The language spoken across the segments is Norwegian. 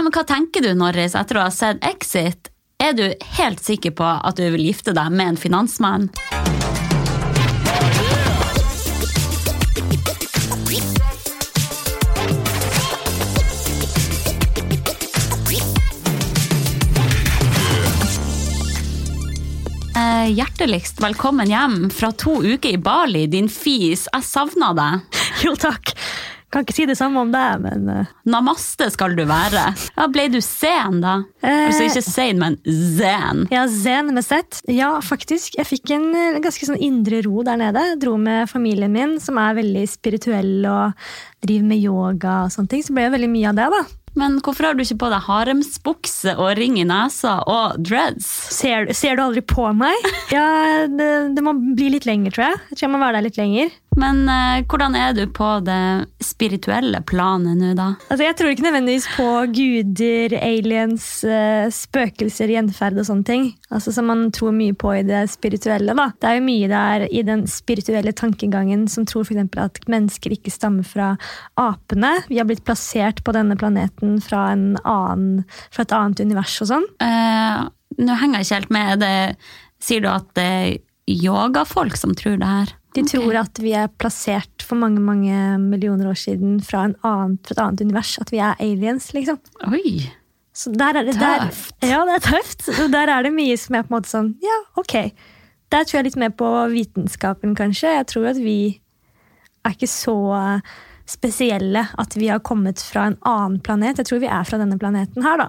Nei, men Hva tenker du, Norris, etter å ha sett Exit? Er du helt sikker på at du vil gifte deg med en finansmann? Eh, hjerteligst velkommen hjem fra to uker i Bali, din fis. Jeg savna deg. Jo, takk. Kan ikke si det samme om deg, men uh, Namaste skal du være. Ja, Ble du sen, da? Eh. Altså ikke sein, men zen. ja, zen med sett. Ja, faktisk. Jeg fikk en eh, ganske sånn indre ro der nede. Dro med familien min, som er veldig spirituell og driver med yoga og sånne ting. Så ble det veldig mye av det, da. Men hvorfor har du ikke på deg haremsbukse og ring i nesa og dreads? Ser, ser du aldri på meg? Ja, det, det må bli litt lenger, tror jeg. Jeg tror jeg må være der litt lenger. Men eh, hvordan er du på det spirituelle planet nå, da? Altså, Jeg tror ikke nødvendigvis på guder, aliens, eh, spøkelser, gjenferd og sånne ting. Altså Som man tror mye på i det spirituelle. da. Det er jo mye der i den spirituelle tankegangen som tror eksempel at mennesker ikke stammer fra apene. Vi har blitt plassert på denne planeten fra, en annen, fra et annet univers og sånn. Eh, nå henger jeg ikke helt med. Det, sier du at det er yogafolk som tror det her? De tror at vi er plassert for mange mange millioner år siden fra, en annen, fra et annet univers. At vi er aliens, liksom. Oi! Så der er det, der, Tøft. ja, det er tøft. Og der er det mye som er på en måte sånn, ja, ok. Der tror jeg litt mer på vitenskapen, kanskje. Jeg tror at vi er ikke så spesielle at vi har kommet fra en annen planet. Jeg tror vi er fra denne planeten her, da.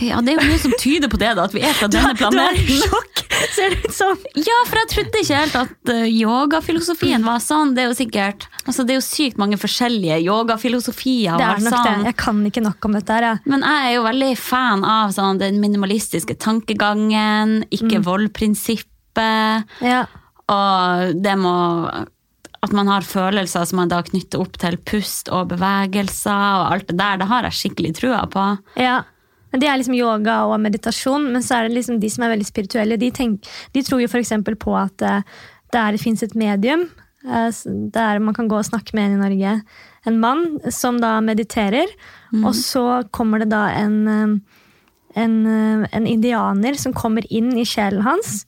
Ja, Det er jo noe som tyder på det, da, at vi er fra denne planeten. Du er i er sjokk! Ser det ut som. Ja, for jeg trodde ikke helt at uh, yogafilosofien var sånn. Det er jo sikkert, altså det er jo sykt mange forskjellige yogafilosofier. Det er nok sånn. det. Jeg kan ikke nok om dette her, jeg. Men jeg er jo veldig fan av sånn, den minimalistiske tankegangen, ikke vold-prinsippet, Ja. og det må at man har følelser som man da knytter opp til pust og bevegelser og alt det der. Det har jeg skikkelig trua på. Ja. Men Det er liksom yoga og meditasjon, men så er det liksom de som er veldig spirituelle. De, tenk, de tror jo f.eks. på at eh, det fins et medium eh, der man kan gå og snakke med en i Norge. En mann som da mediterer, og så kommer det da en, eh, en, en indianer som kommer inn i sjelen hans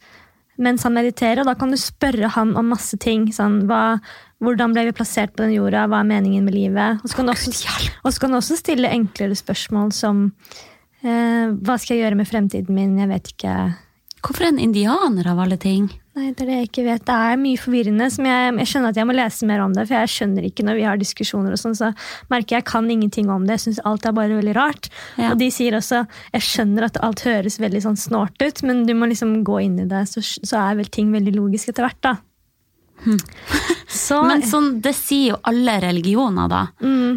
mens han mediterer, og da kan du spørre han om masse ting. Sånn, hva, hvordan ble vi plassert på den jorda? Hva er meningen med livet? Og så kan du også, og så kan du også stille enklere spørsmål som Hva skal jeg gjøre med fremtiden min? Jeg vet ikke. Hvorfor en indianer av alle ting? Nei, Det er det jeg ikke vet. Det er mye forvirrende. som jeg, jeg skjønner at jeg må lese mer om det, for jeg skjønner ikke når vi har diskusjoner, og sånn, så merker jeg jeg kan ingenting om det. Jeg syns alt er bare veldig rart. Ja. Og de sier også jeg skjønner at alt høres veldig sånn snålt ut, men du må liksom gå inn i det, så, så er vel ting veldig logisk etter hvert, da. Så, Men sånn, det sier jo alle religioner, da.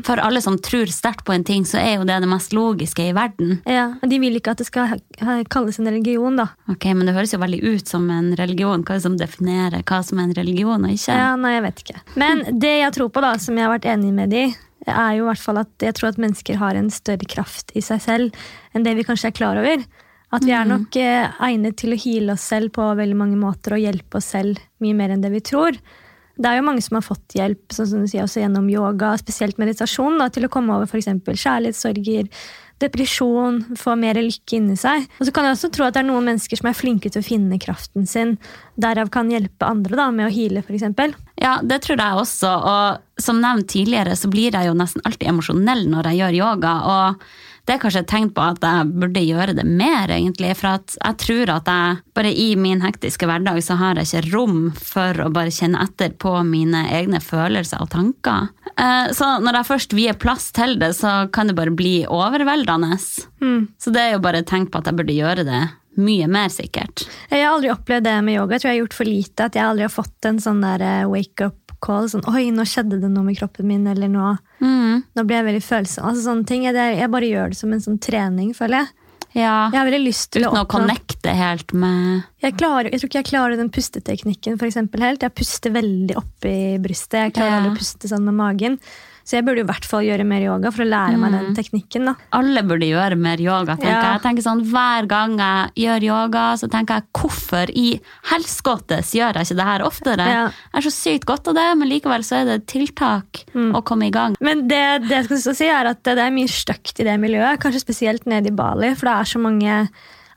For alle som tror sterkt på en ting, så er jo det det mest logiske i verden. ja, De vil ikke at det skal kalles en religion, da. Ok, Men det høres jo veldig ut som en religion. Hva er det som definerer hva som er en religion og ikke? Ja, nei, jeg vet ikke. Men det jeg tror på, da, som jeg har vært enig med de, er jo i hvert fall at jeg tror at mennesker har en større kraft i seg selv enn det vi kanskje er klar over. At vi er nok eh, egnet til å heale oss selv på veldig mange måter og hjelpe oss selv mye mer enn det vi tror. Det er jo mange som har fått hjelp sånn som du sier, også gjennom yoga, spesielt meditasjon, da, til å komme over f.eks. kjærlighetssorger, depresjon, få mer lykke inni seg. Og så kan jeg også tro at det er noen mennesker som er flinke til å finne kraften sin, derav kan hjelpe andre da, med å heale, f.eks. Ja, det tror jeg også. Og som nevnt tidligere, så blir jeg jo nesten alltid emosjonell når jeg gjør yoga. Og det er kanskje et tegn på at jeg burde gjøre det mer, egentlig. For at jeg tror at jeg bare i min hektiske hverdag så har jeg ikke rom for å bare kjenne etter på mine egne følelser og tanker. Eh, Så når jeg først vier plass til det, så kan det bare bli overveldende. Så det er jo bare et tegn på at jeg burde gjøre det mye mer, sikkert. Jeg har aldri opplevd det med yoga. Jeg tror jeg har gjort for lite. At jeg aldri har fått en sånn der eh, wake up call. Sånn, Oi, nå skjedde det noe med kroppen min, eller nå, Mm. nå ble jeg veldig følsom. Altså, sånne ting. Jeg, jeg bare gjør det som en sånn trening, føler jeg. Ja. Jeg har veldig lyst til Uten å å connecte helt med jeg, klarer, jeg tror ikke jeg klarer den pusteteknikken for eksempel, helt. Jeg puster veldig opp i brystet. Jeg klarer Ja. aldri å puste sånn med magen. Så jeg burde i hvert fall gjøre mer yoga for å lære meg den teknikken. da. Alle burde gjøre mer yoga, tenker Ja. jeg. tenker sånn, Hver gang jeg gjør yoga, så tenker jeg hvorfor i helskottes gjør jeg ikke det her oftere? Ja. Jeg er så sykt godt av det, men likevel så er det et tiltak Mm. å komme i gang. Men det, det jeg skal si er at det er mye stygt i det miljøet, kanskje spesielt nede i Bali, for det er så mange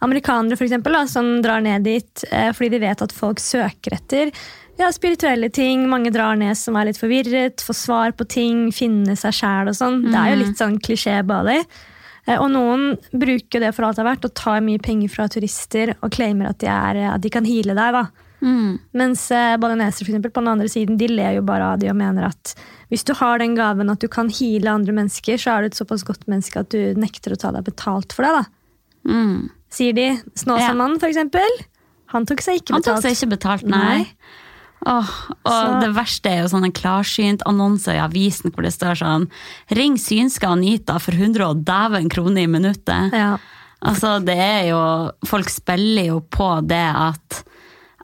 amerikanere for eksempel, da, som drar ned dit eh, fordi de vet at folk søker etter ja, spirituelle ting. Mange drar ned som er litt forvirret, får svar på ting, finne seg sjæl og sånn. Det er jo litt sånn klisjé Bali. Eh, Og noen bruker det for alt det er verdt og tar mye penger fra turister og claimer at de, er, at de kan heale deg. da. Mm. Mens eh, balinesere for eksempel, på den andre siden de ler jo bare av de og mener at hvis du har den gaven at du kan heale andre mennesker, så er du et såpass godt menneske at du nekter å ta deg betalt for det. da. Mm. Sier de. Snåsamannen, for eksempel. Han tok seg ikke Han tok betalt. seg ikke betalt, nei. Nei. Åh, og Så- det verste er jo sånne klarsynt annonser i avisen hvor det står sånn Ring synske Anita for 100 og dæven kroner i minuttet. Ja. Altså, det er jo Folk spiller jo på det at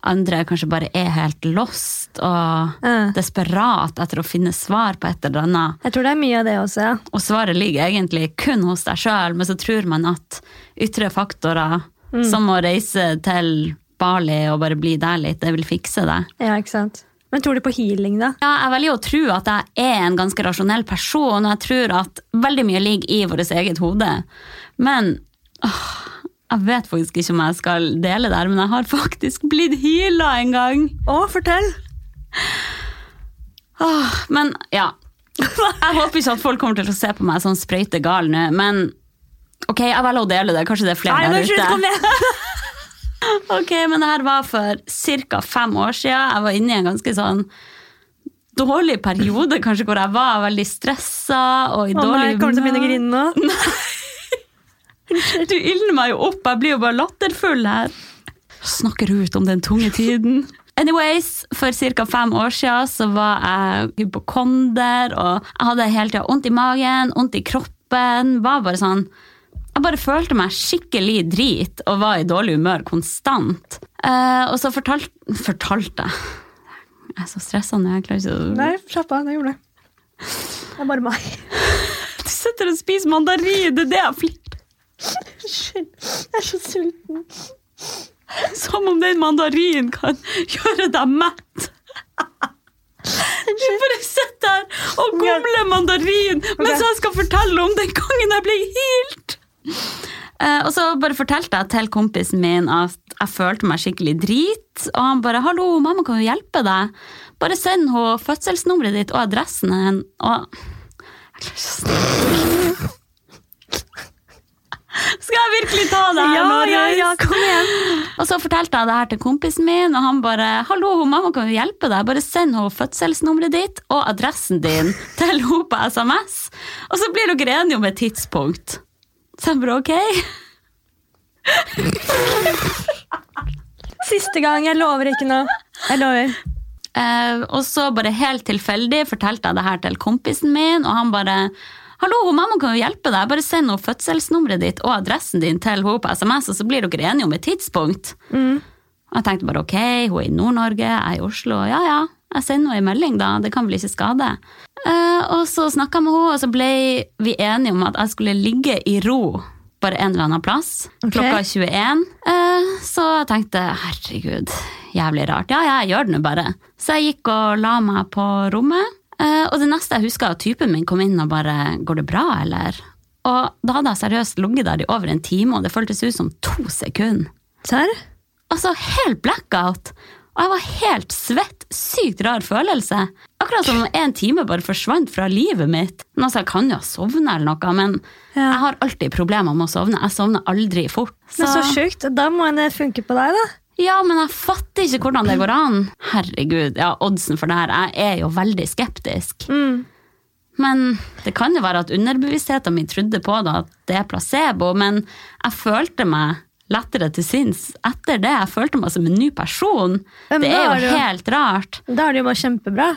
andre kanskje bare er helt lost og uh. desperat etter å finne svar på et eller annet. Jeg tror det er mye av det også. ja. Og svaret ligger egentlig kun hos deg sjøl, men så tror man at ytre faktorer, som å reise til Bali og bare bli der litt, det vil fikse det. Ja, ikke sant? Men tror du på healing, da? Ja, jeg velger å tro at jeg er en ganske rasjonell person, og jeg tror at veldig mye ligger i vårt eget hode. Men åh, jeg vet faktisk ikke om jeg skal dele det men jeg har faktisk blitt heala en gang. Å, fortell! Åh, men ja. Jeg håper ikke at folk kommer til å se på meg sånn sprøytegal nå, men ok, jeg velger å dele det. Kanskje det er flere Nei, der ute. kom igjen! Ok, men det her var for ca. fem år siden. Jeg var inne i en ganske sånn dårlig periode, kanskje, hvor jeg var veldig stressa og i Å dårlig humør. kommer du til å begynne å grine nå? Du ildner meg jo opp, jeg blir jo bare latterfull her. Snakker ut om den tunge tiden. Anyways, for ca. fem år siden så var jeg hypokonder, og jeg hadde hele tida vondt i magen, vondt i kroppen. Var bare sånn Jeg bare følte meg skikkelig drit og var i dårlig humør konstant. Uh, og så fortalte Fortalte jeg Jeg er så stressa nå, jeg klarer ikke å Nei, slapp av. Det gjorde det. Det er bare meg. Du sitter og spiser mandarin, det er det jeg flipper. Unnskyld. Jeg er så sulten. Som om den mandarinen kan gjøre deg mett. Du bare sitter her og gomler mandarin mens jeg skal fortelle om den gangen jeg ble healt. Eh, og så bare fortalte jeg til kompisen min at jeg følte meg skikkelig drit. Og han bare 'hallo, mamma kan jo hjelpe deg'. Bare send henne fødselsnummeret ditt og adressen hennes. Og jeg klarer ikke å. Skal jeg virkelig ta det her? Ja, ja, ja, kom igjen. Og så fortalte jeg det her til kompisen min, og han bare 'Hallo, mamma kan jo hjelpe deg. Bare send henne fødselsnummeret ditt og adressen din til henne på SMS.' Og så blir dere enige om et tidspunkt. Så jeg bare ok. Siste gang. Jeg lover ikke noe. Jeg lover. Eh, og så bare helt tilfeldig fortalte jeg det her til kompisen min, og han bare 'Hallo, mamma kan jo hjelpe deg. Bare send henne fødselsnummeret ditt og adressen din til henne på SMS, og så blir dere enige om et tidspunkt.' Og jeg tenkte bare ok, hun er i Nord-Norge, jeg er i Oslo. Ja ja, jeg sender henne en melding, da. Det kan vel ikke skade. Eh, og så snakka jeg med henne, og så ble vi enige om at jeg skulle ligge i ro bare en eller annen plass Okay. klokka 21. Eh, så jeg tenkte herregud, jævlig rart. Ja, ja, jeg gjør det nå bare. Så jeg gikk og la meg på rommet. Eh, og det neste jeg husker, at typen min kom inn og bare 'Går det bra, eller?' Og da hadde jeg seriøst ligget der i over en time, og det føltes ut som to sekunder. Serr? Altså, helt blackout. Og jeg var helt svett. Sykt rar følelse. Akkurat som om en time bare forsvant fra livet mitt. Men altså, Jeg kan jo ha sovna eller noe, men Ja. jeg har alltid problemer med å sovne. Jeg sovner aldri fort. Men så sjukt. Da må det funke på deg, da. Ja, men jeg fatter ikke hvordan det går an. Herregud, ja, oddsen for det her. Jeg er jo veldig skeptisk. Mm. Men det kan jo være at underbevisstheten min trodde på det, at det er placebo, men jeg følte meg lettere til sinns etter det. Jeg følte meg som en ny person. Men Det er jo helt rart. Da er det jo bare kjempebra.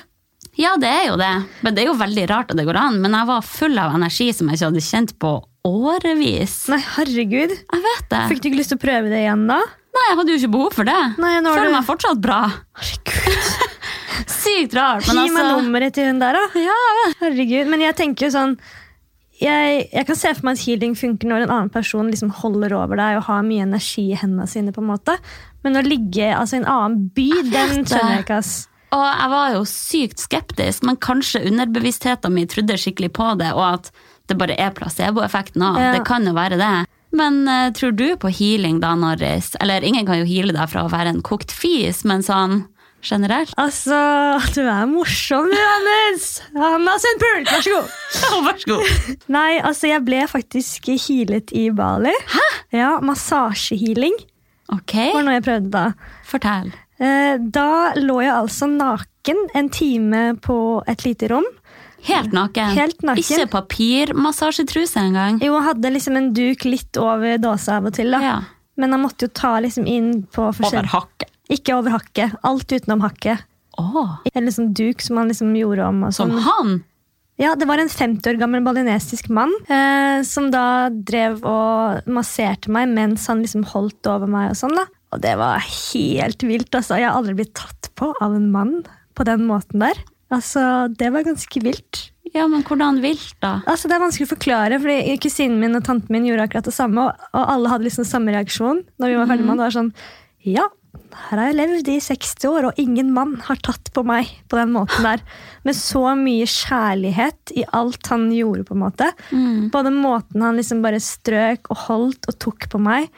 Ja, det er jo det. Men det er jo veldig rart at det går an. Men jeg var full av energi som jeg ikke hadde kjent på årevis. Nei, herregud. Jeg vet det. Fikk du ikke lyst til å prøve det igjen da? Nei, jeg hadde jo ikke behov for det. Nei, Føler du- meg fortsatt bra. Herregud. Sykt rart. Men Gi meg altså nummeret til hun der, da. ja, Herregud. Men jeg tenker jo sånn jeg, jeg kan se for meg at healing funker når en annen person liksom holder over deg og har mye energi i hendene sine. på en måte. Men å ligge altså, i en annen by, den skjønner jeg ikke. ass. Og jeg var jo sykt skeptisk, men kanskje underbevisstheten min trodde skikkelig på det, og at det bare er placeboeffekten av. Ja. Det kan jo være det. Men uh, tror du på healing da, Norris? Eller ingen kan jo heale deg fra å være en kokt fis, men sånn generelt? Altså, du er morsom, du, Anders! Hanna Sundpult, vær så god! Vær så god. Nei, altså, jeg ble faktisk healet i Bali. Hæ? Ja, Massasjehealing Ok, var noe jeg prøvde da. fortell. Eh, Da lå jeg altså naken en time på et lite rom. Helt naken. Helt naken. Ikke papirmassasjetruse engang. Jo, jeg hadde liksom en duk litt over dåsa av og til. da. Ja. Men han måtte jo ta liksom inn på Over forskjell... hakket. Ikke over hakket. Alt utenom hakket. Åh, Eller sånn duk som han liksom gjorde om. Som sånn. han? Ja, Det var en 50 år gammel balinesisk mann eh, som da drev og masserte meg mens han liksom holdt over meg. Og sånn da. Og det var helt vilt. altså. Jeg har aldri blitt tatt på av en mann på den måten der. Altså, Det var ganske vilt. Ja, men hvordan vilt da? Altså, Det er vanskelig å forklare, fordi kusinen min og tanten min gjorde akkurat det samme, og, og alle hadde liksom samme reaksjon når vi var ferdig med han. Det var sånn, ja, her har jeg levd i 60 år, og ingen mann har tatt på meg på den måten der. Med så mye kjærlighet i alt han gjorde, på en måte. Både måten han liksom bare strøk og holdt og tok på meg.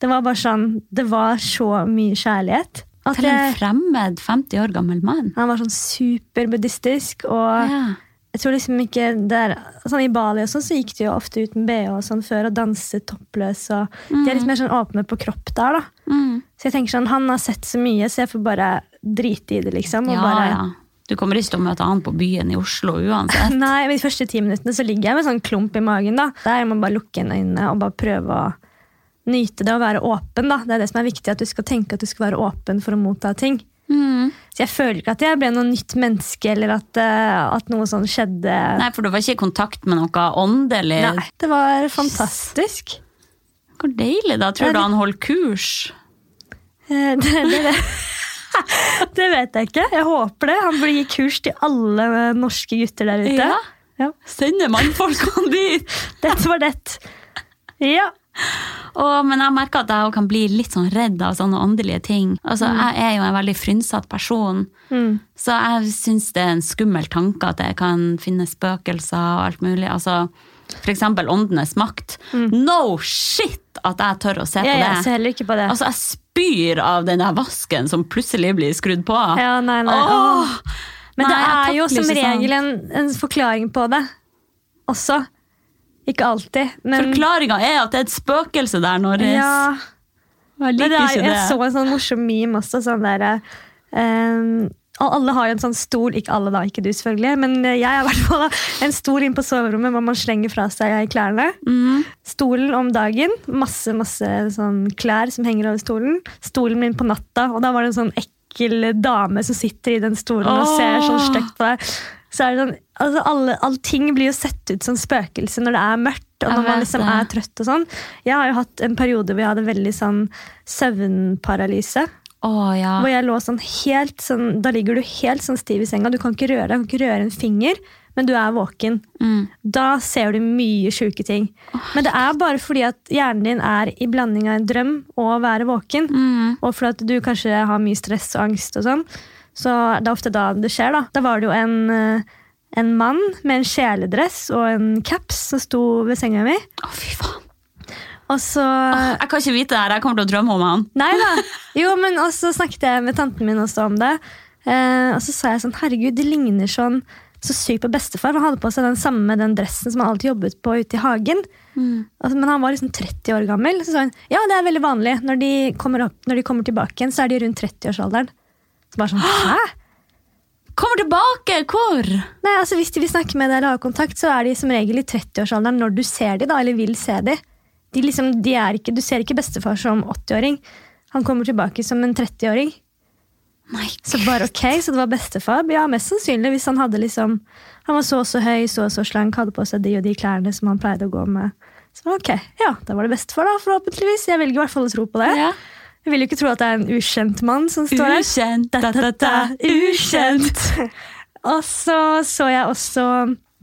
Det var bare sånn, det var så mye kjærlighet. At Til en fremmed 50 år gammel mann? han var sånn superbuddhistisk, og Ja. jeg tror liksom ikke der, sånn I Bali og sånn, så gikk de jo ofte uten BH og sånn før og danset toppløs. og De er litt mer sånn åpne på kropp der. da. Mm. Så jeg tenker sånn, Han har sett så mye, så jeg får bare drite i det. liksom. Ja, bare, ja. Du kommer ikke til å møte han på byen i Oslo uansett. Nei, men De første ti minuttene så ligger jeg med sånn klump i magen. da. Der må man bare lukke inn øynene og bare prøve å nyte det og være åpen. da. Det er det som er viktig, at du skal tenke at du skal være åpen for å motta ting. Mm. Så jeg føler ikke at jeg ble noe nytt menneske, eller at, eh, at noe sånn skjedde. Nei, for du var ikke i kontakt med noe åndelig? Nei, Det var fantastisk. Hvor deilig, da. Tror du han holdt kurs? Eh, Det, det, det. det vet jeg ikke. Jeg håper det. Han burde gi kurs til alle norske gutter der ute. Ja. Ja. Sender mannfolkene dit? Dette var det. Ja. Å, men jeg merker at jeg kan bli litt sånn redd av sånne åndelige ting. Altså, Jeg er jo en veldig frynsatt person, Mm. så jeg syns det er en skummel tanke at jeg kan finne spøkelser og alt mulig. Altså, eksempel åndenes makt. No shit at jeg tør å se på det! jeg ser heller ikke på det. Altså, jeg spyr av den der vasken som plutselig blir skrudd på. ja, nei, nei. Åh! Men Nei, det er jo som regel en, en forklaring på det også. Ikke alltid, men Forklaringa er at det er et spøkelse der, Norris. ja, Jeg liker det er, ikke det. jeg så en sånn morsom meme også. Sånn der, og alle har jo en sånn stol, ikke alle da, ikke du selvfølgelig, men jeg har i hvert fall en stol inn på soverommet hvor man slenger fra seg klærne. Mm. Stolen om dagen, masse masse sånn klær som henger over stolen. Stolen min på natta, og da var det en sånn ekkel dame som sitter i den stolen og ser sånn stygt på deg. Så er det sånn, altså alle, Allting blir jo sett ut som spøkelse når det er mørkt og når man liksom er trøtt. og sånn. Jeg har jo hatt en periode hvor jeg hadde veldig sånn søvnparalyse. Å ja. Hvor jeg lå sånn helt sånn, Da ligger du helt sånn stiv i senga. Du kan ikke røre deg, du kan ikke røre en finger, men du er våken. Mm. Da ser du mye sjuke ting. Men det er bare fordi at hjernen din er i blanding av en drøm og å være våken. Mm. Og fordi at du kanskje har mye stress og angst og sånn. Så det er ofte da det skjer. Da Da var det jo en, eh, en mann med en kjeledress og en caps som sto ved senga mi. Å, fy faen. Og så Jeg kan ikke vite det her, jeg kommer til å drømme om han. Nei da. Jo, men også snakket jeg med tanten min også om det. Eh, og så sa jeg sånn, herregud, det ligner sånn så sykt på bestefar. Han hadde på seg den samme den dressen som han alltid jobbet på ute i hagen. Altså, men han var liksom 30 år gammel. Så sa hun ja, det er veldig vanlig. Når de kommer, opp, når de kommer tilbake igjen, så er de rundt 30-årsalderen. Så bare sånn, hæ? Kommer tilbake! Hvor? Nei, altså Hvis de vil snakke med deg eller ha kontakt, så er de som regel i 30-årsalderen når du ser de da, eller vil se de. De, liksom, de ikke, du ser ikke bestefar som 80-åring. Han kommer tilbake som en 30-åring. Så Så bare ok, så det var bestefar? Ja, mest sannsynlig hvis han hadde liksom Han var så og så høy, så og så slank, hadde på seg de og de klærne som han pleide å gå med. Så ok, ja, da var det bestefar, da, forhåpentligvis. Jeg velger i hvert fall å tro på det. Ja. Jeg vil jo ikke tro at det er en ukjent mann som står der. Ukjent, da, da, da, ukjent. og så så jeg også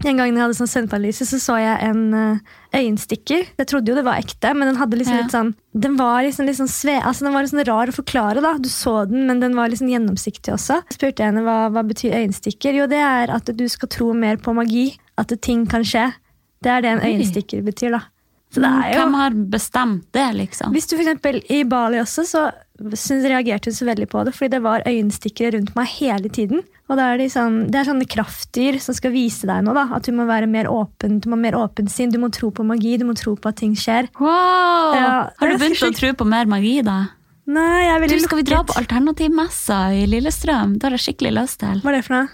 en gang jeg hadde sånn søvnparalyse, så så jeg en eh, øyenstikker. Jeg trodde jo det var ekte, men den hadde liksom Ja. litt sånn Den var liksom sånn sve, altså den var sånn rar å forklare. da. Du så den, men den var liksom gjennomsiktig også. Jeg spurte jeg henne hva, hva betyr øyenstikker. Jo, det er at du skal tro mer på magi. At ting kan skje. Det er det en øyenstikker betyr, da. Jo Hvem har bestemt det, liksom? hvis du for eksempel I Bali også, så synes, reagerte hun så veldig på det, fordi det var øyenstikkere rundt meg hele tiden. Og da er de sånn, Det er sånne kraftdyr som skal vise deg noe. da, At du må være mer åpen, du må ha mer åpen sinn, du må tro på magi, du må tro på at ting skjer. Wow! Ja, har du begynt å tro på mer magi, da? Nei, jeg er Du, skal vi dra på alternativmessa i Lillestrøm? Det har jeg skikkelig lyst til. Hva er det for noe?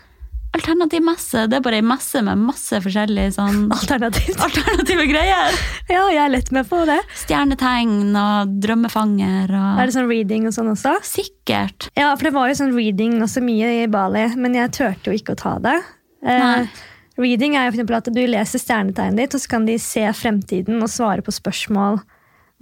Alternativ messe, det er bare ei messe med masse forskjellige sånn Alternativt. alternative greier. Ja, jeg er lett med på det. Stjernetegn og drømmefanger og Er det sånn reading og sånn også? Sikkert. Ja, for det var jo sånn reading også mye i Bali, men jeg turte jo ikke å ta det. Eh, Nei. reading er jo for at du leser stjernetegnet ditt, og så kan de se fremtiden og svare på spørsmål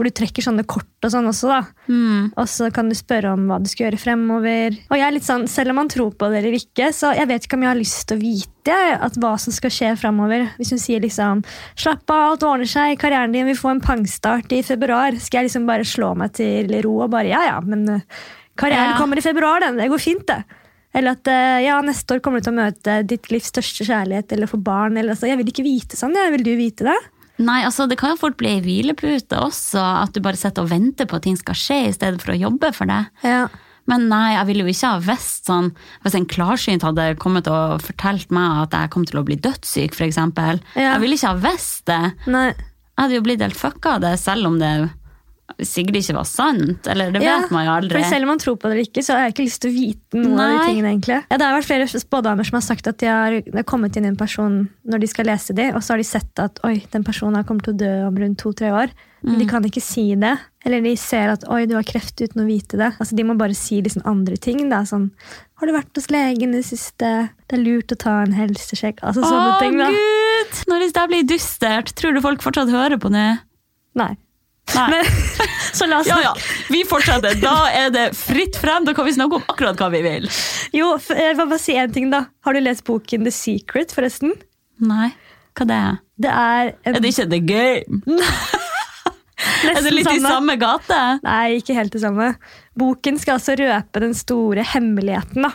hvor du trekker sånne kort og sånn også. da. Mm. Og så kan du spørre om hva du skal gjøre fremover. Og jeg er litt sånn, Selv om man tror på det eller ikke, så jeg vet ikke om jeg har lyst til å vite at hva som skal skje fremover. Hvis hun sier liksom 'slapp av, alt ordner seg, karrieren din vil få en pangstart i februar', skal jeg liksom bare slå meg til ro og bare 'ja ja, men eh, karrieren Ja. kommer i februar, den. Det går fint', det. Eller at eh, ja, neste år kommer du til å møte ditt livs største kjærlighet eller få barn. Eller, altså, jeg vil ikke vite sånn. Jeg vil du vite det? Nei, altså Det kan jo fort bli ei hvilepute også, at du bare sitter og venter på at ting skal skje, i stedet for å jobbe for det. Ja. Men nei, jeg ville jo ikke ha visst sånn Hvis en klarsynt hadde kommet og fortalt meg at jeg kom til å bli dødssyk, f.eks. Ja. Jeg ville ikke ha visst det. Nei. Jeg hadde jo blitt helt fucka av det, selv om det sikkert ikke var sant. Eller det Ja, vet man jo aldri. For selv om man tror på det eller ikke, så har jeg ikke lyst til å vite noe av de tingene. egentlig. Ja, det har vært flere spådamer som har sagt at de har, kommet inn i en person når de skal lese de, og så har de sett at oi, den personen har kommer til å dø om rundt to-tre år. Men Mm. de kan ikke si det. Eller de ser at oi, du har kreft uten å vite det. Altså, De må bare si liksom andre ting. Det er sånn Har du vært hos legen i det siste? Det er lurt å ta en helsesjekk. Altså sånne Å, ting. da. gud! Når det blir dystert, tror du folk fortsatt hører på det? Nei. Nei. Men, så la oss Ja, ja, vi fortsetter. Da er det fritt frem. Da kan vi snakke om akkurat hva vi vil. Jo, jeg vil bare si en ting, da. Har du lest boken The Secret, forresten? Nei, hva det er Det er en Er det ikke The Game? Er det litt litt i samme gate? Nei, ikke helt det samme. Boken skal altså røpe den store hemmeligheten. da.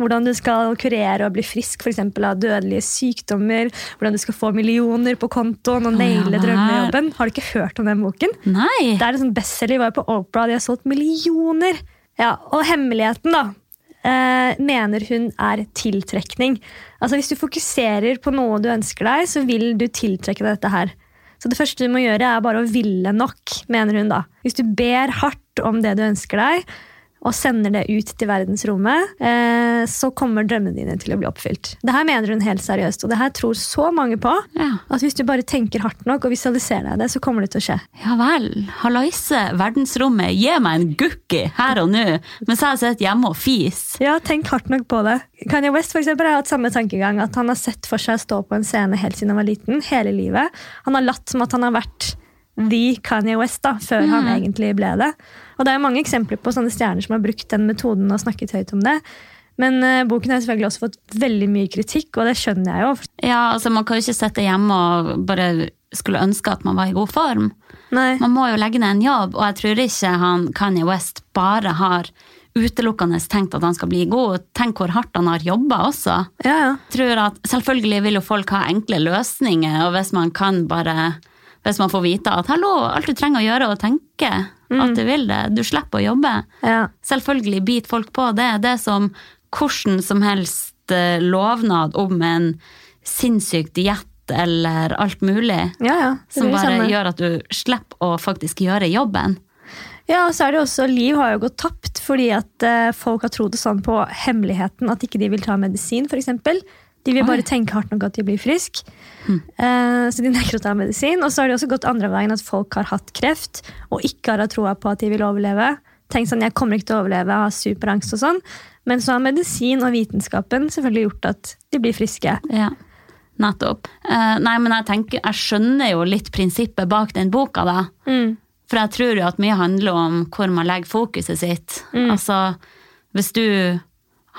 Hvordan du skal kurere og bli frisk eksempel, av dødelige sykdommer. Hvordan du skal få millioner på kontoen og Å, ja drømmejobben. Har du ikke hørt om den boken? Nei. Det er en sånn bestselger. Var på Oprah, de har solgt millioner. Ja, Og hemmeligheten, da, eh, mener hun er tiltrekning. Altså Hvis du fokuserer på noe du ønsker deg, så vil du tiltrekke deg dette her. Så det første du må gjøre, er bare å ville nok, mener hun da. Hvis du ber hardt om det du ønsker deg, og sender det ut til verdensrommet, eh, så kommer drømmene dine til å bli oppfylt. Det her mener hun helt seriøst, og det her tror så mange på. Ja. At hvis du bare tenker hardt nok og visualiserer deg det, så kommer det til å skje. ja vel. Hallaise, verdensrommet, gi meg en gukki her og nå, mens jeg sitter hjemme og fis. Ja, tenk hardt nok på det. Kanye West for eksempel, har hatt samme tankegang. At han har sett for seg å stå på en scene helt siden han var liten. hele livet. Han har latt som at han har vært the Kanye West da, før han egentlig ble det. Og det er mange eksempler på sånne stjerner som har brukt den metoden og snakket høyt om det. Men uh, boken har selvfølgelig også fått veldig mye kritikk, og det skjønner jeg jo. Ja, altså Man kan jo ikke sitte hjemme og bare skulle ønske at man var i god form. Nei. Man må jo legge ned en jobb, og jeg tror ikke han Kanye West bare har utelukkende tenkt at han skal bli god. Tenk hvor hardt han har jobba også. Ja, ja. Tror at Selvfølgelig vil jo folk ha enkle løsninger, og hvis man kan bare hvis man får vite at hallo, alt du trenger å gjøre er å tenke at du vil det, du slipper å jobbe. ja. Selvfølgelig biter folk på det. Det er som hvordan som helst eh, lovnad om en sinnssyk diett eller alt mulig, ja, ja. Som bare samme. gjør at du slipper å faktisk gjøre jobben. Ja, og så er det også, Liv har jo gått tapt fordi at eh, folk har trodd sånn på hemmeligheten at ikke de vil ta medisin, f.eks. De vil bare Oi. tenke hardt nok at de blir friske. Eh, så de nekter å ta medisin. Og så har det også gått andre veien at folk har hatt kreft og ikke har hatt troa på at de vil overleve. Tenk sånn, jeg kommer ikke til å overleve, jeg har superangst og sånn. Men så har medisin og vitenskapen selvfølgelig gjort at de blir friske. Ja, nettopp. Eh, nei, men jeg tenker, jeg skjønner jo litt prinsippet bak den boka, da. Mm. For jeg tror jo at mye handler om hvor man legger fokuset sitt. Altså, hvis du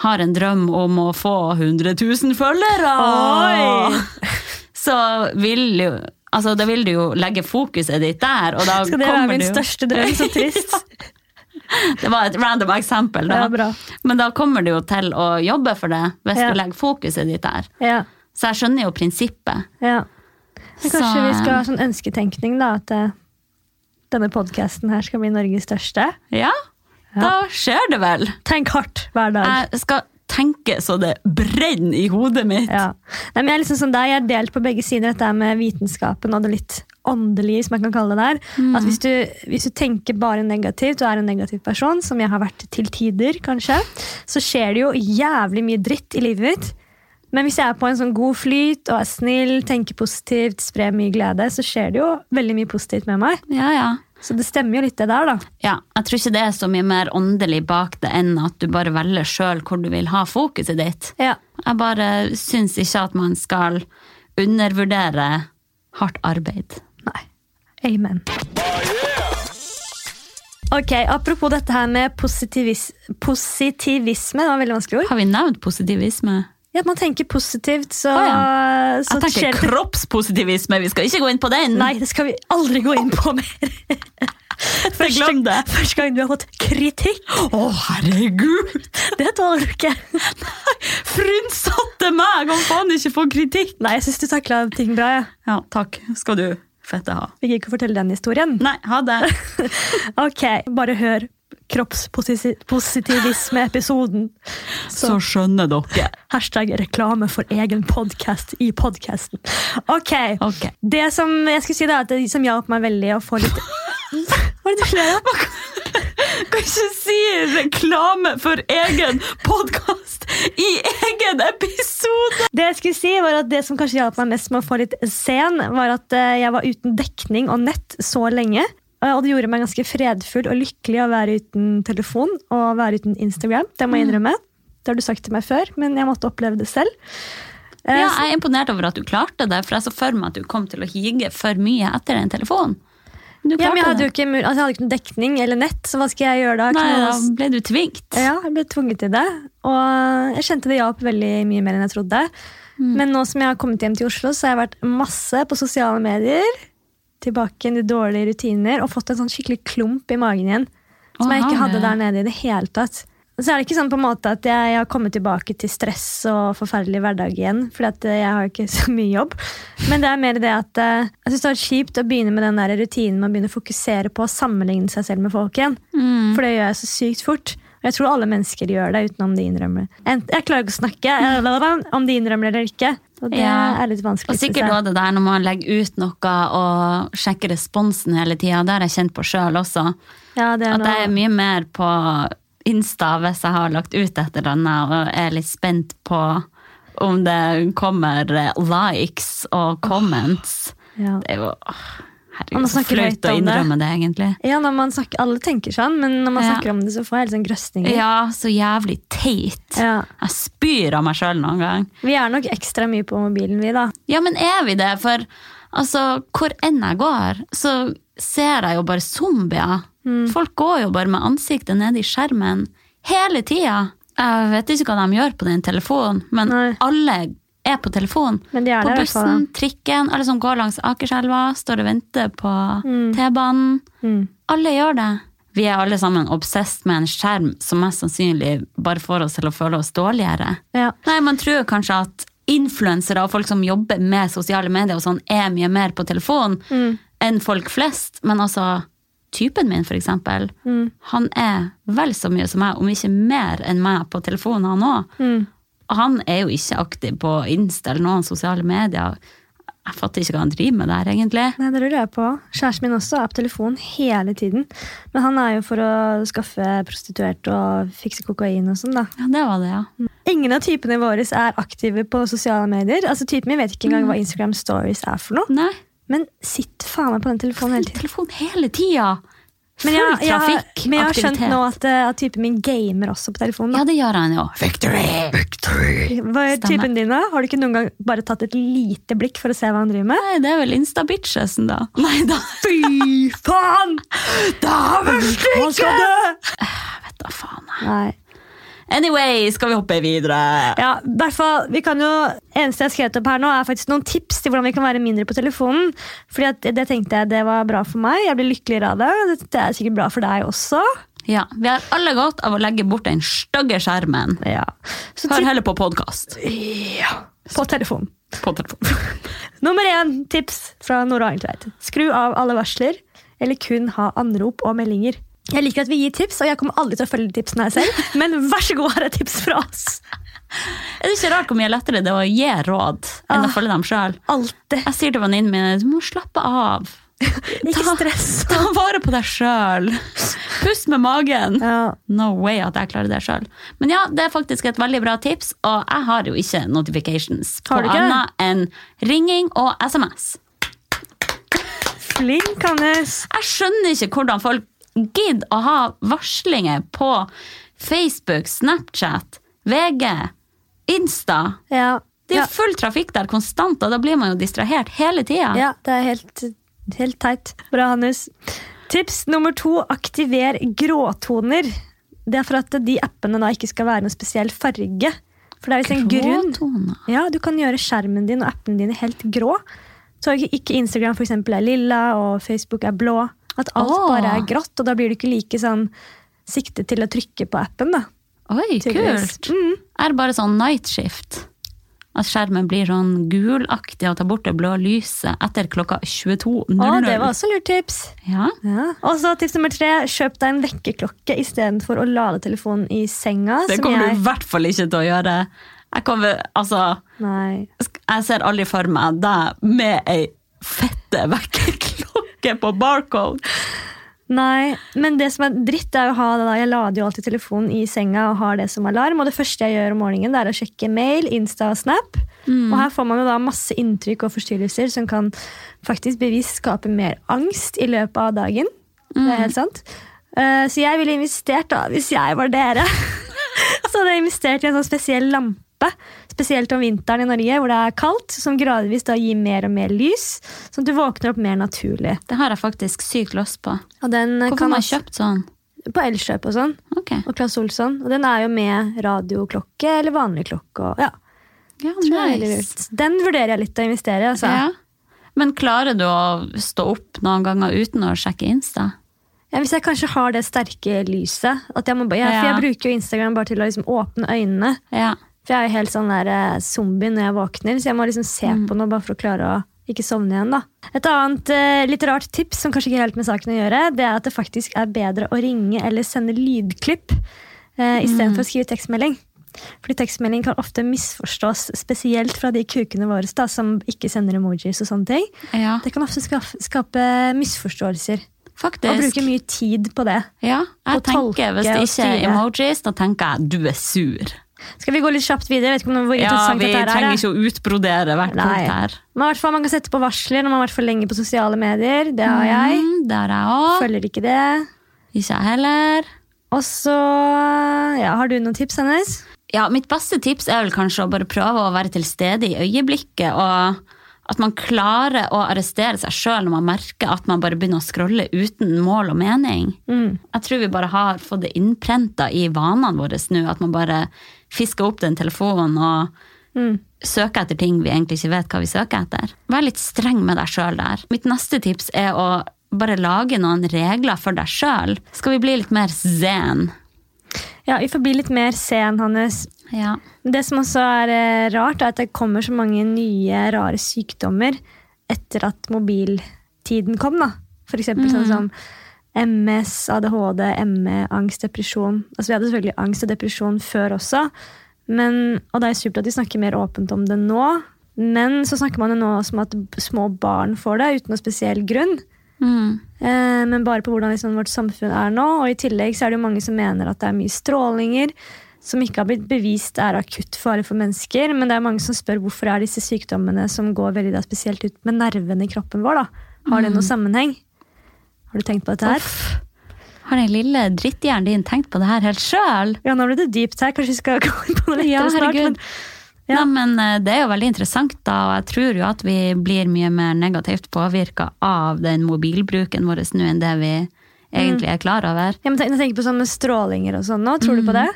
har en drøm om å få 100 000 følgere, Oi! så vil jo Altså, da vil du jo legge fokuset ditt der, og da Skal det være min største drøm? Så trist. Det var et random eksempel, da. Men da kommer du jo til å jobbe for det, hvis Ja. du legger fokuset ditt der. Ja, Så jeg skjønner jo prinsippet. ja. Men kanskje Så, vi skal ha sånn ønsketenkning, da. At eh, denne podkasten her skal bli Norges største. Ja, da skjer det vel. Tenk hardt hver dag. Jeg skal tenke så det brenner i hodet mitt. Ja. Nei, men jeg er liksom som deg, jeg er delt på begge sider, dette med vitenskapen og det litt åndelige, som jeg kan kalle det der. At hvis du, hvis du tenker bare negativt og er en negativ person, som jeg har vært til tider, kanskje, så skjer det jo jævlig mye dritt i livet mitt. Men hvis jeg er på en sånn god flyt og er snill, tenker positivt, sprer mye glede, så skjer det jo veldig mye positivt med meg. Ja, ja. Så det stemmer jo litt det der, da. Ja, jeg tror ikke det er så mye mer åndelig bak det enn at du bare velger sjøl hvor du vil ha fokuset ditt. Ja. Jeg bare syns ikke at man skal undervurdere hardt arbeid. Nei. Amen. Ok, Apropos dette her med positivis positivisme. Det var veldig vanskelig ord. Har vi nevnt positivisme? Ja, At man tenker positivt, så, Å så Jeg tenker skjer kroppspositivisme, vi skal ikke gå inn på den! Nei, det skal vi aldri gå inn på mer. Første, første gang du har fått kritikk, Å, herregud! det tåler du ikke. Frynsatte meg! Kan faen ikke få kritikk! Nei, jeg syns du takla ting bra. Ja. Ja, takk skal du fette ha. Vi gidder ikke å fortelle den historien. Nei, ha det. Ok, bare hør kroppspositivisme-episoden. Så skjønner dere. Hashtag reklame for egen podkast i podkasten. Ok. Ok. Det som jeg skulle si da, at det som hjalp meg veldig å få litt Hva er det du ler av? Kan ikke si reklame for egen podkast i egen episode! Det jeg skulle si var at det som kanskje hjalp meg mest med å få litt sen, var at eh, jeg var uten dekning og nett så lenge. Eh, Og det gjorde meg ganske fredfull og lykkelig å være uten telefon og være uten Instagram. Det må jeg innrømme. Det har du sagt til meg før, men jeg måtte oppleve det selv. Eh, Ja, jeg er imponert over at du klarte det, for jeg så for meg at du kom til å hige for mye etter en telefon. Du Ja, men jeg hadde jo ikke, altså, jeg hadde ikke noen dekning eller nett, så hva skal jeg gjøre da? Nei, da ble du tvingt. Ja, jeg ble tvunget til det. Og jeg kjente det hjalp veldig mye mer enn jeg trodde. Mm. Men nå som jeg har kommet hjem til Oslo, så har jeg vært masse på sosiale medier. Tilbake i dårlige rutiner og fått en sånn skikkelig klump i magen igjen. Som Aha, jeg ikke hadde der nede i det hele tatt. Så er det ikke sånn på en måte at jeg har kommet tilbake til stress og forferdelig hverdag igjen. For jeg har ikke så mye jobb. Men det er mer det at eh, jeg synes det er kjipt å begynne med den der rutinen med å begynne å fokusere på å sammenligne seg selv med folk igjen. Mm. For det gjør jeg så sykt fort. Og jeg tror alle mennesker gjør det uten om de innrømmer det. Jeg klarer ikke å snakke om de innrømmer det eller ikke. Og det Ja. er litt vanskelig. Og sikkert også det der når man legger ut noe og sjekker responsen hele tida. Det har jeg kjent på sjøl også. Ja, det er At jeg er mye mer på Insta hvis jeg har lagt ut et eller annet og er litt spent på om det kommer likes og comments. Ja. Det er jo Herregud, man så flaut å om det. innrømme det, egentlig. Ja, når man snakker, Alle tenker sånn, men når man Ja. snakker om det, så får jeg litt sånn grøsninger. Ja, så jævlig teit. Ja. Jeg spyr av meg sjøl noen gang. Vi er nok ekstra mye på mobilen, vi, da. Ja, men er vi det? For altså, hvor enn jeg går, så ser jeg jo bare zombier. Mm. Folk går jo bare med ansiktet nede i skjermen hele tida. Jeg vet ikke hva de gjør på den telefonen, men Nei. alle er på telefon. Er På der hvert bussen, trikken, alle som går langs Akerselva, står og venter på T-banen. Mm. Alle gjør det. Vi er alle sammen obsessed med en skjerm som mest sannsynlig bare får oss til å føle oss dårligere. Ja. Nei, man tror kanskje at influensere og folk som jobber med sosiale medier og sånn, er mye mer på telefon Mm. enn folk flest. Men altså, typen min eksempel, Mm. han er vel så mye som meg, om ikke mer enn meg på telefonen han òg. Mm. Han er jo ikke aktiv på Insta eller noen sosiale medier. Jeg fatter ikke hva han driver med der, egentlig. Nei, det lurer jeg på. Kjæresten min også er på telefon hele tiden. Men han er jo for å skaffe prostituerte og fikse kokain og sånn, da. Ja, det var det, ja. Ingen av typene våre er aktive på sosiale medier. Altså, Typen min vet ikke engang hva Instagram Stories er for noe. Nei, Men sitt faen meg på den telefonen hele tiden. telefon hele tida! Full Men jeg, jeg, har- trafikk, men jeg har skjønt nå at, eh, at typen min gamer også på telefonen. Ja, det gjør han jo. Victory! Victory! Hva er Stemmer. typen din, da? Har du ikke noen gang bare tatt et lite blikk for å se hva han driver med? Nei, det er vel Insta-bitchesen, da. Nei da. Fy faen! Han skal dø! Vet da faen. jeg. Nei. Anyway, skal vi hoppe videre? Ja, hvert fall, vi kan jo, eneste jeg har skrevet opp her nå, er faktisk noen tips til hvordan vi kan være mindre på telefonen. Fordi at det tenkte jeg det var bra for meg. Jeg blir lykkeligere av det. Det er sikkert bra for deg også. Ja, Vi har alle godt av å legge bort den stygge skjermen. Ja. Så Hør heller på podkast. ja. På telefon. På telefon. Nummer én tips fra Nora Arntveit. Skru av alle varsler, eller kun ha anrop og meldinger. Jeg liker at vi gir tips, og jeg kommer aldri til å følge tipsene selv, men vær så god, her er tips fra oss. Er det ikke rart hvor mye lettere det er å gi råd enn Ah. å følge dem sjøl? Jeg sier til venninnene mine du må slappe av. Ikke stress. Ta vare på deg sjøl. Pust med magen. Ja. No way at jeg klarer det sjøl. Men ja, det er faktisk et veldig bra tips, og jeg har jo ikke notifications på annet enn ringing og SMS. Flink, Hannes. Jeg skjønner ikke hvordan folk gidder å ha varslinger på Facebook, Snapchat, VG, Insta. Ja. Det er jo full trafikk der konstant, og da blir man jo distrahert hele tida. ja, det er helt, helt teit. Bra, Hannes. Tips nummer to, aktiver gråtoner. Det er for at de appene da ikke skal være noen spesiell farge. For det er liksom grunn. Ja, Du kan gjøre skjermen din og appene dine helt grå. Så ikke Instagram for eksempel, er lilla og Facebook er blå. At alt oh. bare er grått, og da blir du ikke like sånn siktet til å trykke på appen. da. Oi, tydeligvis. kult. Mm. Er det bare sånn night shift? At skjermen blir sånn gulaktig og tar bort det blå lyset etter klokka 22.00? Å, det var også lurt tips. Ja. Ja. Og så tips nummer tre, kjøp deg en vekkerklokke istedenfor å lade telefonen i senga. Det kommer jeg... du i hvert fall ikke til å gjøre. Jeg, kommer, altså, Nei. jeg ser aldri for meg deg med ei fette vekkerklokke på barcode. Nei, men det som er dritt, er å ha det da. Jeg lader jo alltid telefonen i senga og har det som alarm. Og det første jeg gjør om morgenen, det er å sjekke mail, Insta og Snap. Og her får man jo da masse inntrykk og forstyrrelser som kan faktisk bevisst skape mer angst i løpet av dagen. Det er helt sant. Eh, så jeg ville investert, da, hvis jeg var dere, så hadde jeg investert i en sånn spesiell lampe. Spesielt om vinteren i Norge, hvor det er kaldt, som gradvis da gir mer og mer lys. Sånn at du våkner opp mer naturlig. Det har jeg faktisk sykt lyst på. Og den Hvorfor kan har man kjøpt sånn? på Elkjøp og sånn. Ok, Og Claes Olsson. Og den er jo med radioklokke eller vanlig klokke. Og, ja, ja, jeg nice. Den vurderer jeg litt å investere i. Altså. Ja. Men klarer du å stå opp noen ganger uten å sjekke Insta? Ja, hvis jeg kanskje har det sterke lyset. At jeg, må, ja, for jeg bruker jo Instagram bare til å liksom åpne øynene. For jeg er jo helt sånn der eh, zombie når jeg våkner, så jeg må liksom se på noe bare for å klare å ikke sovne igjen. da. Et annet eh, litt rart tips som kanskje ikke helt med saken å gjøre, det er at det faktisk er bedre å ringe eller sende lydklipp eh, istedenfor å skrive tekstmelding. Fordi tekstmelding kan ofte misforstås, spesielt fra de kukene våre da, som ikke sender emojis og sånne ting. ja, Det kan ofte skape, skape misforståelser. Og faktisk. bruke mye tid på det. Ja, jeg Og tolke tenker Hvis det og ikke er styre. emojis, da tenker jeg du er sur. Skal vi gå litt kjapt videre? Jeg vet ikke om hvor Ja, interessant Vi dette er. trenger ikke å utbrodere hvert Nei. punkt her. Men hvert fall Man kan sette på varsler når man har vært for lenge på sosiale medier. Det har jeg. Mm, det har jeg også. Følger ikke det. Ikke jeg heller. Og så ja, Har du noen tips, Hennes? Ja, Mitt beste tips er vel kanskje å bare prøve å være til stede i øyeblikket. og At man klarer å arrestere seg sjøl når man merker at man bare begynner å scrolle uten mål og mening. Mm. Jeg tror vi bare har fått det innprenta i vanene våre nå. At man bare fisker opp den telefonen og Mm. søke etter ting vi egentlig ikke vet hva vi søker etter. Vær litt streng med deg sjøl der. Mitt neste tips er å bare lage noen regler for deg sjøl. Skal vi bli litt mer zen? Ja, Vi får bli litt mer sen, Hannes. Ja. Det som også er eh, rart, er at det kommer så mange nye, rare sykdommer etter at mobiltiden kom. da. For eksempel sånn som MS, ADHD, ME, angst, depresjon. Altså Vi hadde selvfølgelig angst og depresjon før også, men, og det er supert at de snakker mer åpent om det nå. Men så snakker man jo nå om at små barn får det uten noe spesiell grunn. Mm. Eh, men bare på hvordan liksom vårt samfunn er nå. Og i tillegg så er det jo mange som mener at det er mye strålinger som ikke har blitt bevist er akutt fare for mennesker. Men det er mange som spør hvorfor er disse sykdommene som går veldig da, spesielt ut med nervene i kroppen vår. da. Har det noen sammenheng? Har du tenkt på dette her? Off. Har den lille dritthjernen din tenkt på det her helt sjøl? Ja, nå ble det dypt her. Kanskje vi skal gå inn på det Ja, snart. Men, Ja. Nei, men eh, det er jo veldig interessant, da, og jeg tror jo at vi blir mye mer negativt påvirka av den mobilbruken vår nå enn det vi egentlig er klar over. Ja, men tenk, på sånn med strålinger og sånn nå. Tror du på det?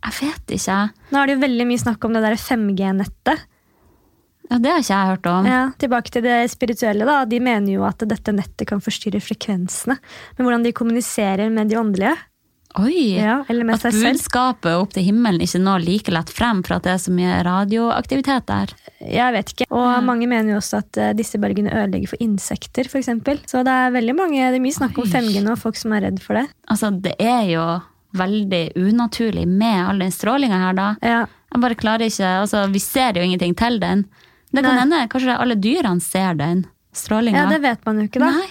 Jeg vet ikke. Nå er det jo veldig mye snakk om det der 5G-nettet. Ja, Det har ikke jeg hørt om. Ja, tilbake til det spirituelle. da. De mener jo at dette nettet kan forstyrre frekvensene. Men hvordan de kommuniserer med de åndelige, Oi! ja, eller med At budskapet opp til himmelen ikke når like lett frem for at det er så mye radioaktivitet der. Jeg vet ikke. Og mange mener jo også at eh, disse bølgene ødelegger for insekter, f.eks. Så det er veldig mange, det er mye snakk om 5G nå, folk som er redd for det. Altså, det er jo veldig unaturlig med all den strålinga her, da. Ja, Jeg bare klarer ikke, altså Vi ser jo ingenting til den. Det kan Nei. hende kanskje alle dyrene ser den strålinga. ja det vet man jo ikke, da. Nei.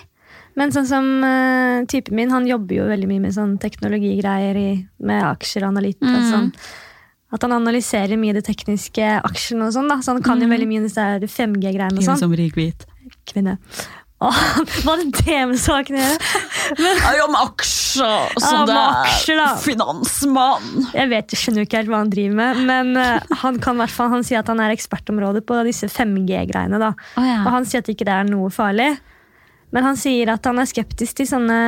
Men sånn som uh, typen min, han jobber jo veldig mye med sånn teknologigreier i, med aksjer og analytikk. og Mm. sånn. At han analyserer mye det tekniske aksjene og sånn, da. Så han kan jo Mm. veldig mye disse her 5G-greiene og sånn. som rik hvit. Kvinne. Hva er det med saken å gjøre? Ja, med aksjer, så Ja, det er aksjer, da. finansmann. Jeg vet, jeg skjønner jo ikke helt hva han driver med, men uh, han kan i hvert fall, han sier at han er ekspertområde på disse 5G-greiene. da. Oh, ja. Og han sier at ikke det er noe farlig. Men han sier at han er skeptisk til sånne,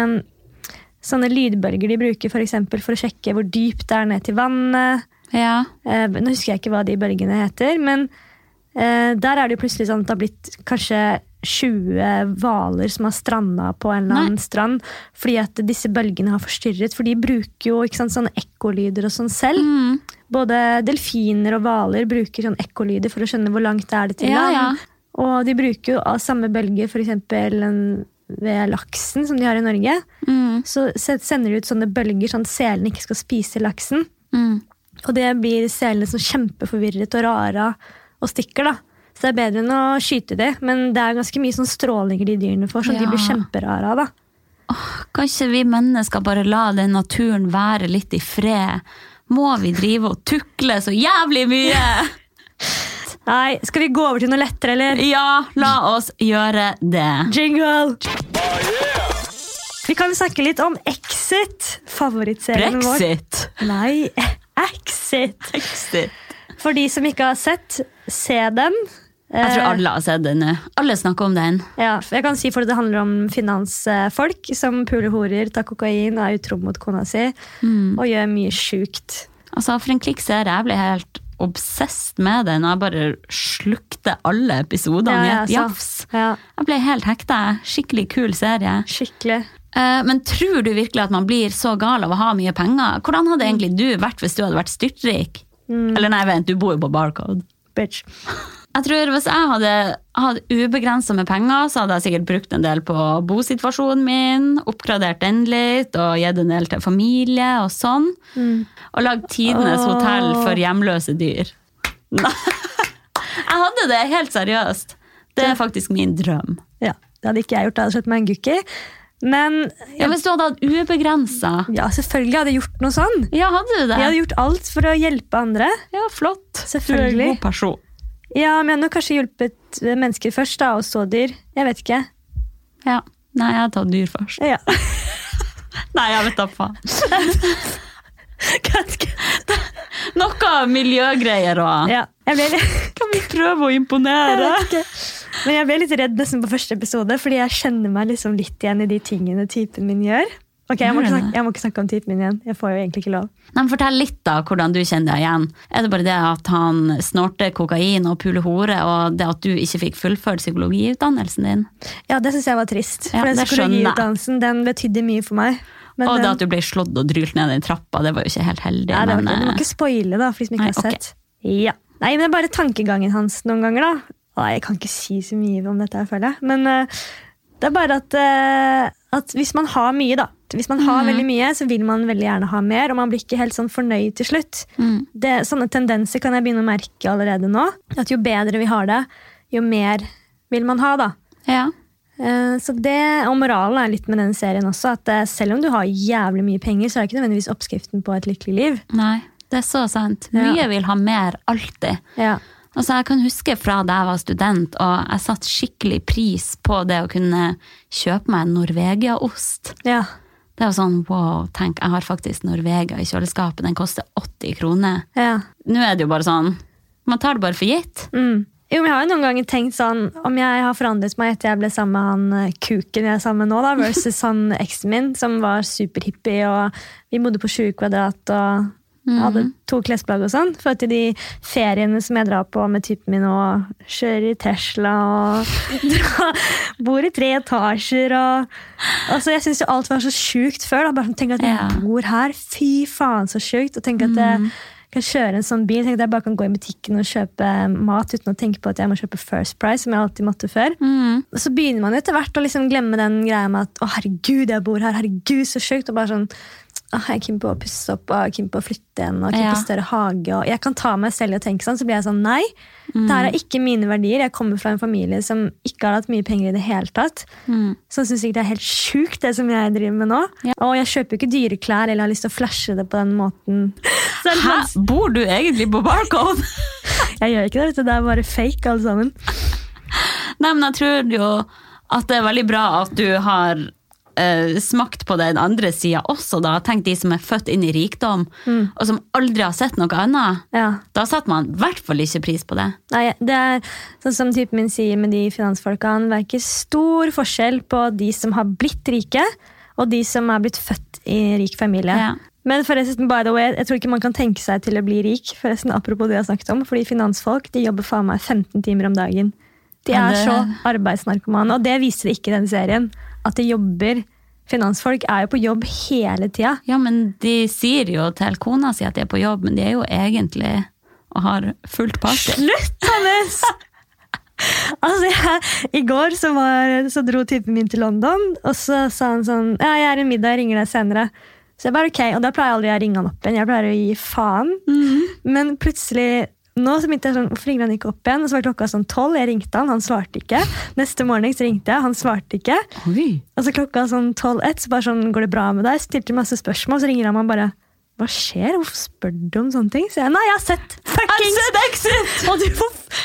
sånne lydbølger de bruker for, for å sjekke hvor dypt det er ned til vannet. ja. Uh, nå husker jeg ikke hva de bølgene heter, men uh, der er det jo plutselig sånn at det har blitt kanskje 20 hvaler som har stranda på en eller annen strand fordi at disse bølgene har forstyrret. For de bruker jo sant, sånne ekkolyder og sånn selv. Mm. Både delfiner og hvaler bruker sånn ekkolyder for å skjønne hvor langt det er det til Ja, land. ja. Og de bruker jo av samme bølge eksempel ved laksen som de har i Norge. Mm. Så sender de ut sånne bølger sånn at selene ikke skal spise laksen. Mm. Og det blir selene så kjempeforvirret og rara og stikker. da. Så det er bedre enn å skyte de, men det er ganske mye sånn strålinger de dyrene får, så de blir kjemperare av. da. Kan ikke vi mennesker bare la den naturen være litt i fred? Må vi drive og tukle så jævlig mye? Nei, skal vi gå over til noe lettere, eller? Ja, la oss gjøre det. Jingle! Vi kan snakke litt om Exit, favorittserien vår. Brexit. Nei, Exit. Exit. For de som ikke har sett, se den. Jeg tror Eh, alle har sett den nå. Alle snakker om den. Ja, jeg kan si for Det handler om finansfolk som puler horer, tar kokain, er utro mot kona si og gjør mye sjukt. Altså, For en klikkserie. Jeg ble helt obsessed med den, og jeg bare slukte alle episodene i Ja, et jafs. Ja, Jeg ble helt hekta. Skikkelig kul serie. skikkelig. Eh, Men tror du virkelig at man blir så gal av å ha mye penger? Hvordan hadde egentlig du vært hvis du hadde vært styrtrik? Eller nei, vent, du bor jo på Barcode. Bitch. Jeg tror Hvis jeg hadde hatt ubegrensa med penger, så hadde jeg sikkert brukt en del på bosituasjonen min, oppgradert den litt, og gitt en del til familie og sånn. Og lagd tidenes oh. hotell for hjemløse dyr. Jeg hadde det, helt seriøst. Det er faktisk min drøm. Ja, Det hadde ikke jeg gjort, jeg hadde sett meg en gukki. Men Ja, Hvis du hadde hatt ubegrensa ja, selvfølgelig hadde jeg gjort noe sånn. Ja, hadde du det? Jeg hadde gjort alt for å hjelpe andre. Ja, flott. Selvfølgelig. er en God person. Ja, men jeg hadde nok kanskje hjulpet mennesker først, da, og så dyr. Jeg vet ikke. Ja. Nei, jeg har tatt dyr først. Ja. Nei, jeg vet da faen. Noe miljøgreier og ja. Jeg litt... Kan vi prøve å Jeg imponere? vet ikke. Men jeg ble litt redd nesten på første episode, fordi jeg kjenner meg liksom litt igjen i de tingene typen min gjør. Ok, jeg må, ikke snakke, jeg må ikke snakke om typen min igjen. Jeg får jo egentlig ikke lov. Nei, men Fortell litt da, hvordan du kjenner deg igjen. Er det bare det at han snorte kokain og puler hore, og det at du ikke fikk fullført psykologiutdannelsen din? Ja, det syns jeg var trist. Ja, For det psykologiutdannelsen den betydde mye for meg. Men og det den- at du ble slått og drylt ned den trappa, det var jo ikke helt heldig. Nei, det var men, ikke, du må eh, ikke spoile, da, for de som ikke Nei, har sett. sett. Ja. Nei, men det er bare tankegangen hans noen ganger, da. Nei, jeg kan ikke si så mye om dette, her, føler jeg. Men eh, det er bare at, eh, at hvis man har mye, da. Hvis man har har veldig mye, så vil man veldig gjerne ha mer, og man blir ikke helt sånn fornøyd til slutt. Mm. Det, sånne tendenser kan jeg begynne å merke allerede nå. At jo bedre vi har det, jo mer vil man ha, da. ja. Eh, Så det, og moralen er litt med den serien også, at eh, selv om du har jævlig mye penger, så er det ikke nødvendigvis oppskriften på et lykkelig liv. Nei, det er så sant. Ja. Mye vil ha mer, alltid. Ja. Altså, jeg kan huske fra da jeg var student, og jeg satte skikkelig pris på det å kunne kjøpe meg Norvegia-ost. Ja. Det var sånn, wow, tenk, jeg har faktisk Norvegia i kjøleskapet, den koster 80 kroner. ja. Nå er det jo bare sånn, man tar det bare for gitt. Mm. Jo, men jeg har jo noen ganger tenkt sånn Om jeg har forandret meg etter jeg ble sammen med han eh, kuken jeg er sammen med nå, da, versus han eksen min, som var superhippie, og vi bodde på 20 kvadrat og hadde to klesplagg og sånn. For til de feriene som jeg drar på med typen min og kjører i Tesla og bor i tre etasjer og altså, Jeg syns jo alt var så sjukt før. da, bare sånn, Tenk at jeg Ja. bor her. Fy faen, så sjukt. Og tenk at jeg kan kjøre en sånn bil. Tenk at jeg bare kan gå i butikken og kjøpe mat uten å tenke på at jeg må kjøpe First Price, som jeg alltid måtte før. Mm. Og så begynner man etter hvert å liksom glemme den greia med at å herregud, jeg bor her, herregud, så sjukt. Og bare sånn «Åh, jeg er keen på å pusse opp og keen på å flytte igjen. og keen Ja. på større hage. Og jeg kan ta meg selv å tenke sånn, så blir jeg sånn nei. Det her er ikke mine verdier. Jeg kommer fra en familie som ikke har hatt mye penger i det hele tatt. Mm. Som syns ikke det er helt sjukt, det som jeg driver med nå. Ja. Og jeg kjøper jo ikke dyre klær eller har lyst til å flashe det på den måten. Så er Hæ? sånn- Bor du egentlig på Barcode? Jeg gjør ikke det, vet du. det er bare fake, alle sammen. Nei, men jeg tror jo at det er veldig bra at du har eh, smakt på den andre sida også, da. Tenk de som er født inn i rikdom, og som aldri har sett noe annet. Ja. Da setter man i hvert fall ikke pris på det. Nei, det er sånn som typen min sier med de finansfolka, er ikke stor forskjell på de som har blitt rike, og de som er blitt født i rik familie. Ja. Men forresten, by the way, jeg tror ikke man kan tenke seg til å bli rik, forresten, apropos det jeg har snakket om, fordi finansfolk de jobber faen meg 15 timer om dagen. De er så arbeidsnarkomane, og det viser de ikke i den serien. At de jobber Finansfolk er jo på jobb hele tida. Ja, men de sier jo til kona si at de er på jobb, men de er jo egentlig og har fullt party. Slutt, Hannes! altså, jeg, I går så, var, så dro typen min til London, og så sa han sånn Ja, jeg er i middag, jeg ringer deg senere. Så jeg bare ok, Og da pleier jeg aldri å ringe han opp igjen. Jeg pleier å gi faen. Men plutselig nå så begynte jeg sånn, hvorfor ringer han ikke opp igjen? Og så var klokka sånn tolv, jeg ringte han, han svarte ikke. Neste morgen så ringte jeg, han svarte ikke. Oi. Og så klokka sånn tolv-ett, så bare sånn, går det bra med deg? Stilte masse spørsmål, så ringer han meg bare hva skjer? Hvorfor spør du om sånne ting? Så jeg, nei, jeg har sett fuckings! Og du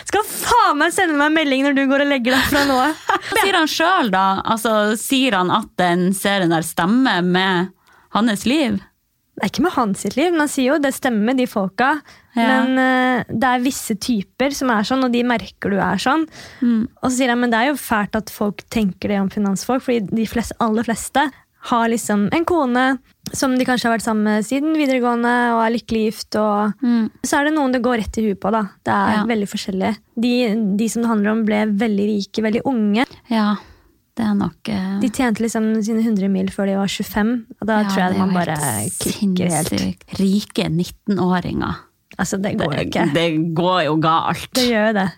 skal faen meg sende meg melding når du går og legger deg fra nå. av. sier han sjøl, da? Altså, sier han at den serien der stemmer med hans liv? Det er ikke med hans sitt liv, men han sier jo det stemmer med de folka. Ja. Men uh, det er visse typer som er sånn, og de merker du er sånn. Og så sier han, men det er jo fælt at folk tenker det om finansfolk, fordi de fleste, aller fleste har liksom en kone som de kanskje har vært sammen med siden videregående og er lykkelig gift. og Så er det noen det går rett i huet på. da. Det er Ja. veldig forskjellig. De, de som det handler om, ble veldig rike, veldig unge. Ja, det er nok uh... De tjente liksom sine 100 mil før de var 25. Og da ja, tror jeg man bare helt klikker helt. sinnssykt. Rike 19-åringer. Altså, det går jo ikke. det går jo galt. Det gjør jo det.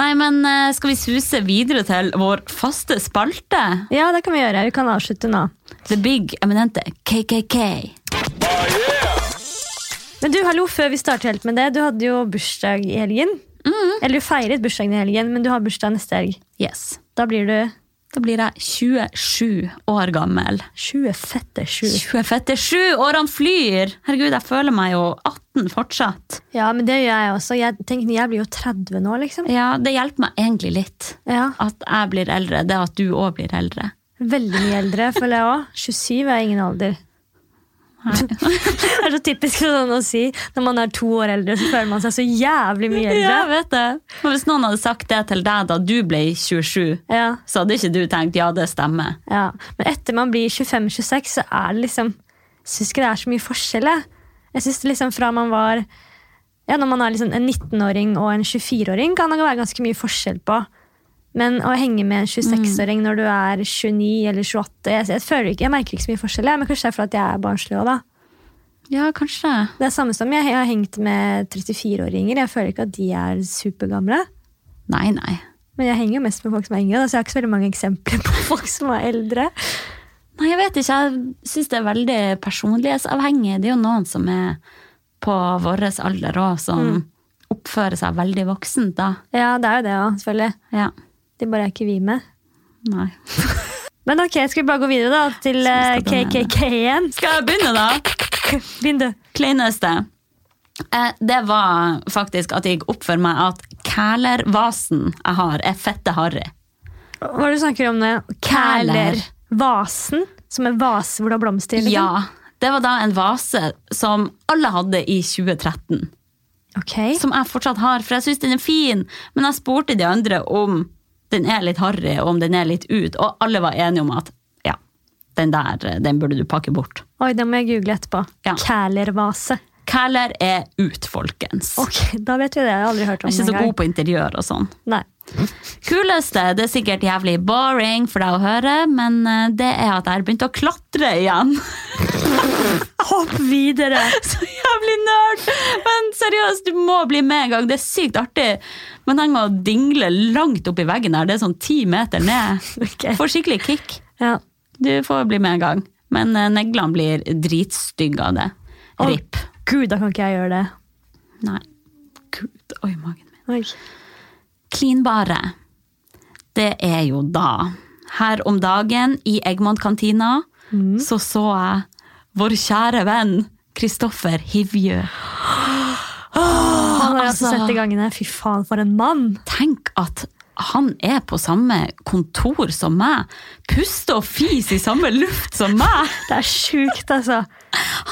Nei, men eh, skal vi suse videre til vår faste spalte? Ja, det kan vi gjøre. Vi kan avslutte nå. The Big Eminente KKK. Men du, hallo, før vi starter helt med det. Du hadde jo bursdag i helgen. Eller du feiret bursdagen i helgen, men du har bursdag neste helg. Yes. Da blir du Da blir jeg 27 år gammel. 20 fette 7. 20 fette 7! Årene flyr! Herregud, jeg føler meg jo 18 fortsatt. Ja, men det gjør jeg også. Jeg tenker, jeg blir jo 30 nå, liksom. Ja, det hjelper meg egentlig litt. Ja, At jeg blir eldre. Det at du òg blir eldre. Veldig mye eldre, føler jeg òg. 27 er ingen alder. det er så typisk sånn å si. Når man er to år eldre, så føler man seg så jævlig mye eldre. Ja, vet det. Men hvis noen hadde sagt det til deg da du ble 27, Ja, så hadde ikke du tenkt ja, det stemmer. ja. Men etter man blir 25-26, så er det liksom syns ikke det er så mye forskjell. Jeg, jeg synes liksom fra man var ja, Når man er liksom en 19-åring og en 24-åring, kan det være ganske mye forskjell på. Men å henge med en 26-åring når du er 29 eller 28 Jeg, jeg, føler ikke, jeg merker ikke så mye forskjell, men kanskje det er fordi jeg er barnslig òg, da. Ja, kanskje. Det er samme som jeg, jeg har hengt med 34-åringer. Jeg føler ikke at de er supergamle. Nei, nei. Men jeg henger jo mest med folk som er yngre, så jeg har ikke så veldig mange eksempler på folk som er eldre. Nei, jeg vet ikke. Jeg syns det er veldig personlighetsavhengig. Det er jo noen som er på vår alder òg, som oppfører seg veldig voksent, da. Ja, det er jo det òg, selvfølgelig. Ja. De bare er ikke vi med. Nei. Men ok, skal vi bare gå videre da, til eh. KKK igjen? Skal jeg begynne, da? Begynn du. Kleineste. Eh, det var faktisk at det gikk opp for meg at kælervasen jeg har, er fette harry. Hva er det du snakker om nå? Kæler. Kæler. Som en vase hvor det har blomster liksom? Ja, det var da en vase som alle hadde i 2013. Ok. som jeg fortsatt har, for jeg syns den er fin. Men jeg spurte de andre om den er litt harry, og om den er litt ut, og alle var enige om at ja, den der den burde du pakke bort. Oi, det må jeg google etterpå. Ja. Kælervase. Kæler er ut, folkens. Ok, da vet vi det. Jeg har aldri hørt om Jeg er ikke så god på interiør og sånn. Nei. Kuleste, det er sikkert jævlig boring for deg å høre, men eh, det er at jeg har begynt å klatre igjen. Hopp videre! Så jævlig nerd! Men seriøst, du må bli med en gang. Det er sykt artig. Men trenger å dingle langt opp i veggen her. Det er sånn ti meter ned. Okay. Får skikkelig kick. Ja. Du får bli med en gang. Men eh, neglene blir dritstygge av det. Å, Gud, da kan ikke jeg gjøre det. Nei. Gud, oi, magen min. Oi. Klinbare. Det er jo da. Her om dagen i Eggmont-kantina så så jeg vår kjære venn Kristoffer Hivjø. Han har altså. altså sett i gangene. Fy faen, for en mann! Tenk at han er på samme kontor som meg. Puste og fis i samme luft som meg. Det er sjukt, altså.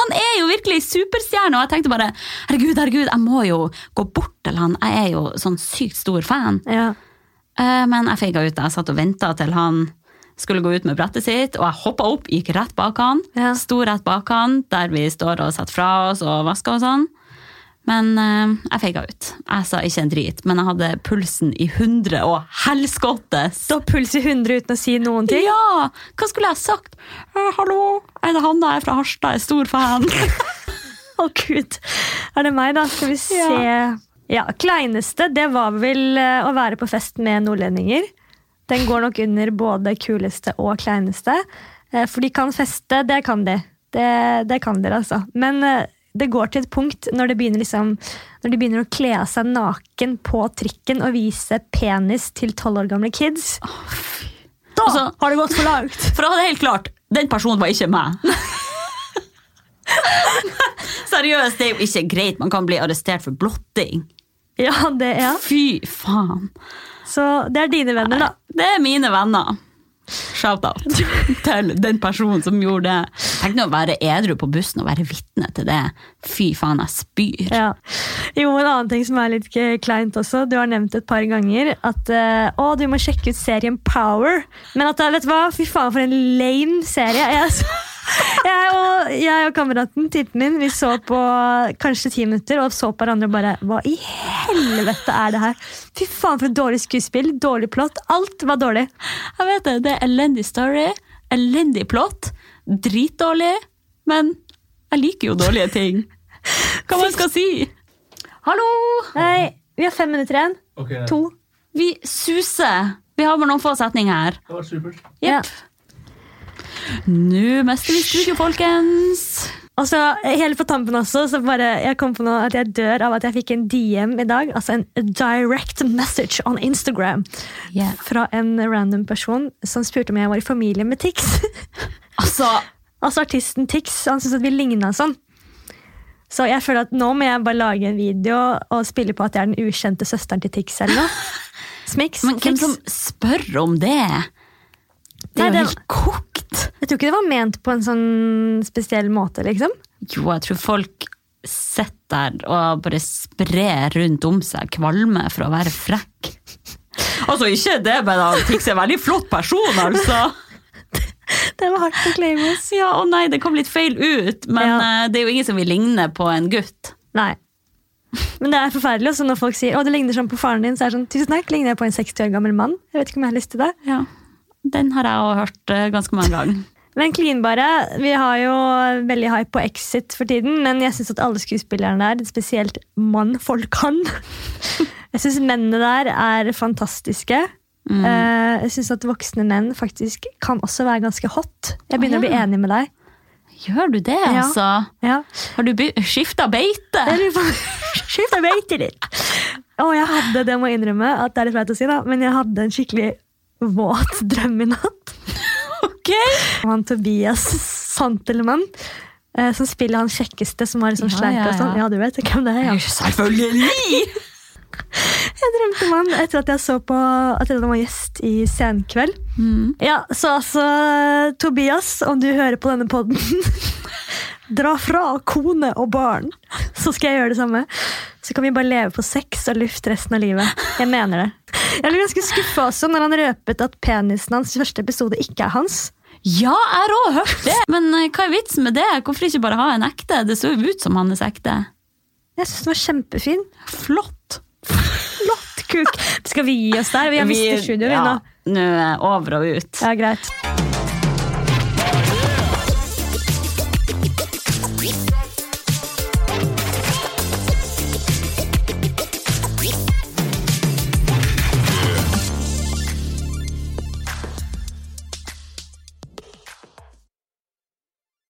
Han er jo virkelig superstjerne, og jeg tenkte bare herregud, herregud, jeg må jo gå bort til han. Jeg er jo sånn sykt stor fan. Ja. Eh, Men jeg feiga ut. Jeg satt og venta til han skulle gå ut med brettet sitt, og jeg hoppa opp, gikk rett bak han. Ja. Sto rett bak han, der vi står og setter fra oss og vasker og sånn. Men uh, jeg feiga ut. Jeg sa ikke en drit, men jeg hadde pulsen i 100 og helskottes. Du har puls i 100 uten å si noen ting. Ja! Hva skulle jeg sagt? «Eh, hallo, er det Hanna? Jeg er fra Harstad, jeg er stor fan. Å, gud. Er det meg, da? Skal vi se. Ja. kleineste, det var vel eh, å være på fest med nordlendinger. Den går nok under både kuleste og kleineste. Eh, For de kan feste, det kan de. Det, det kan dere, altså. Men det går til et punkt når, begynner liksom, når de begynner å kle av seg naken på trikken og vise penis til tolv år gamle kids. Da Altså, har det gått for langt! For å ha det helt klart, den personen var ikke meg. Seriøst, det er jo ikke greit. Man kan bli arrestert for blotting. Ja, det, er. Fy faen. Så det er dine venner, da. Det er mine venner. Shout-out til den personen som gjorde det. Tenk nå å være edru på bussen og være vitne til det. Fy faen, jeg spyr. Ja. Jo, en annen ting som er litt kleint også. Du har nevnt et par ganger at eh, å, du må sjekke ut serien Power. Men at, vet du hva? Fy faen, for en lame serie. Jeg, jeg, og, jeg og kameraten, tippen min, vi så på kanskje ti minutter og så på hverandre og bare Hva i helvete er det her? Fy faen, for et dårlig skuespill, dårlig plott. Alt var dårlig. Jeg vet det, det er elendig story, elendig plott, dritdårlig, men jeg liker jo dårlige ting. Hva man skal si? Hallo! Hei, vi har fem minutter igjen. Ok, To. Vi suser. Vi har bare noen få setninger her. Det var supert. Ja. Nå mister vi studio, folkens. Og så helt på tampen også, så bare jeg kom på noe at jeg dør av at jeg fikk en DM i dag. Altså en direct message on Instagram Yeah. fra en random person som spurte om jeg var i familie med Tix. Altså, altså artisten Tix. Han syntes at vi ligna sånn. Så jeg føler at nå må jeg bare lage en video og spille på at jeg er den ukjente søsteren til Tix. eller noe. Smiks. men hvem som spør om det? Det er jo helt kokt. Jeg tror ikke det var ment på en sånn spesiell måte, liksom. Jo, jeg tror folk sitter der og bare sprer rundt om seg kvalme for å være frekk. Altså, ikke det, men Tix er en veldig flott person, altså. Det var hardt å claime oss. Ja, å nei, det kom litt feil ut, men Ja. eh, det er jo ingen som vil ligne på en gutt. Nei. Men det er forferdelig også når folk sier å, det ligner sånn på faren din. Så er det sånn, tusen takk, ligner jeg på en 60 år gammel mann? Jeg vet ikke om jeg har lyst til det. Ja, Den har jeg òg hørt eh, ganske mange ganger. Men klinbare, vi har jo veldig hype på Exit for tiden, men jeg syns at alle skuespillerne der, spesielt mannfolk kan Jeg syns mennene der er fantastiske. Mm. jeg syns at voksne menn faktisk kan også være ganske hot. Jeg begynner Å, å bli enig med deg. Gjør du det, Ja. altså? Ja. Har du skifta beite? skifta beite litt! Og jeg hadde, det må jeg innrømme, at det er litt flaut å si, da, men jeg hadde en skikkelig våt drøm i natt. Ok! Og han Tobias Santelmann, eh, som spiller han kjekkeste som har sånn Ja, sleik ja, og sånn. ja. Ja, du vet hvem det er. Ja. Selvfølgelig! Jeg drømte om han etter at jeg så på at han var gjest i Senkveld. Mm. Ja, så altså, Tobias, om du hører på denne podden dra fra kone og barn, så skal jeg gjøre det samme. Så kan vi bare leve på sex og luft resten av livet. Jeg mener det. Jeg ble ganske skuffa også når han røpet at penisen hans i første episode ikke er hans. Ja, jeg har òg hørt det! Men eh, hva er vitsen med det? Hvorfor ikke bare ha en ekte? Det så jo ut som hans ekte. Jeg syns den var kjempefin. Flott! Flott kuk! Skal vi gi oss der? Vi har mistet studioet, vi ja, nå. nå er over og ut. Ja, greit.